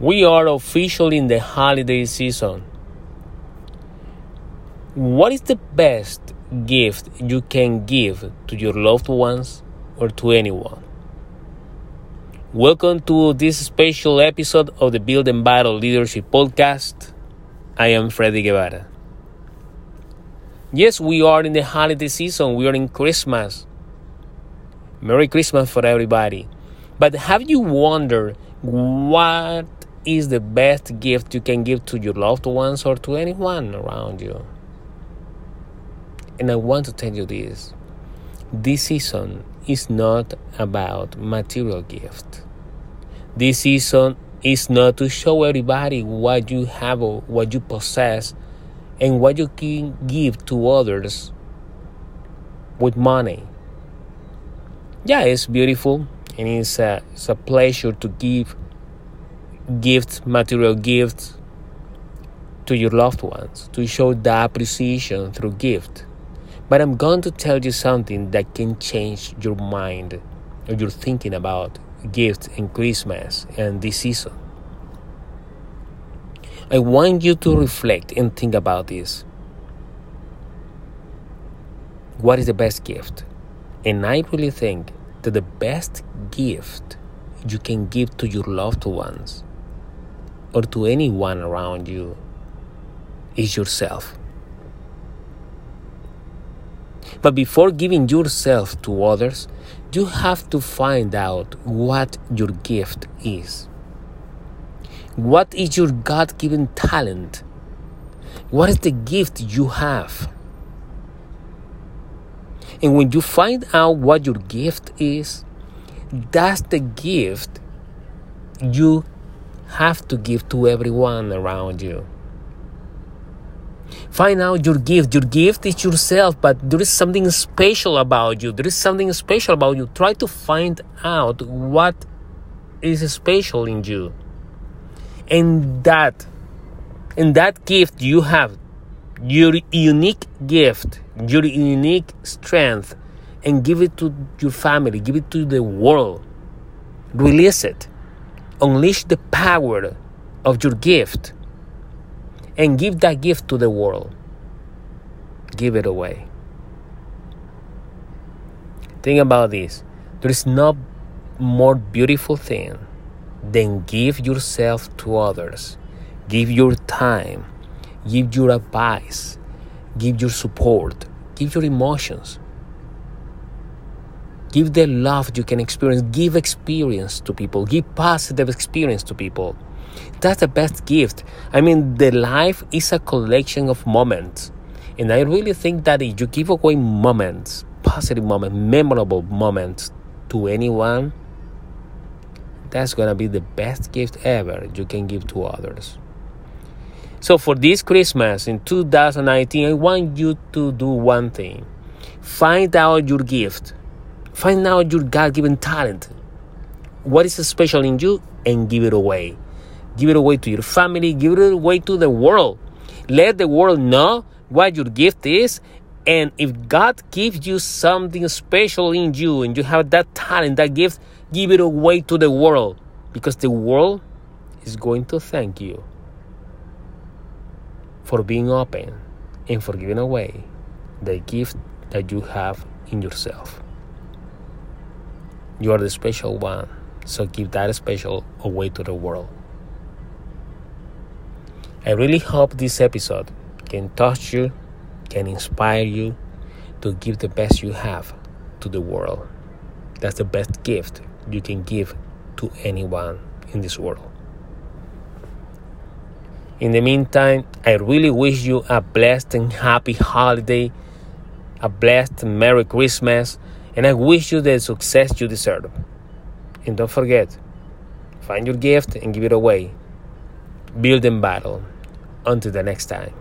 We are officially in the holiday season. What is the best gift you can give to your loved ones or to anyone? Welcome to this special episode of the Build and Battle Leadership Podcast. I am Freddy Guevara. Yes, we are in the holiday season. We are in Christmas. Merry Christmas for everybody. But have you wondered what is the best gift you can give to your loved ones or to anyone around you. And I want to tell you this this season is not about material gift. This season is not to show everybody what you have or what you possess and what you can give to others with money. Yeah, it's beautiful and it's a, it's a pleasure to give gifts, material gifts to your loved ones, to show the appreciation through gift. But I'm going to tell you something that can change your mind or your thinking about gifts and Christmas and this season. I want you to reflect and think about this. What is the best gift? And I really think that the best gift you can give to your loved ones or to anyone around you is yourself. But before giving yourself to others, you have to find out what your gift is. What is your God given talent? What is the gift you have? And when you find out what your gift is, that's the gift you have to give to everyone around you. Find out your gift. Your gift is yourself, but there is something special about you. There is something special about you. Try to find out what is special in you. And that, and that gift you have, your unique gift, your unique strength, and give it to your family, give it to the world. Release it unleash the power of your gift and give that gift to the world. Give it away. Think about this. There is no more beautiful thing than give yourself to others. Give your time. Give your advice. Give your support. Give your emotions. Give the love you can experience. Give experience to people. Give positive experience to people. That's the best gift. I mean, the life is a collection of moments. And I really think that if you give away moments, positive moments, memorable moments to anyone, that's to be the best gift ever you can give to others. So, for this Christmas in 2019, I want you to do one thing find out your gift Find out your God given talent. What is special in you and give it away. Give it away to your family, give it away to the world. Let the world know what your gift is. And if God gives you something special in you and you have that talent, that gift, give it away to the world because the world is going to thank you for being open and for giving away the gift that you have in yourself. You are the special one, so give that special away to the world. I really hope this episode can touch you, can inspire you to give the best you have to the world. That's the best gift you can give to anyone in this world. In the meantime, I really wish you a blessed and happy holiday, a blessed Merry Christmas, and I wish you the success you deserve. And don't forget, find your gift and give it away. Build and battle. Until the next time.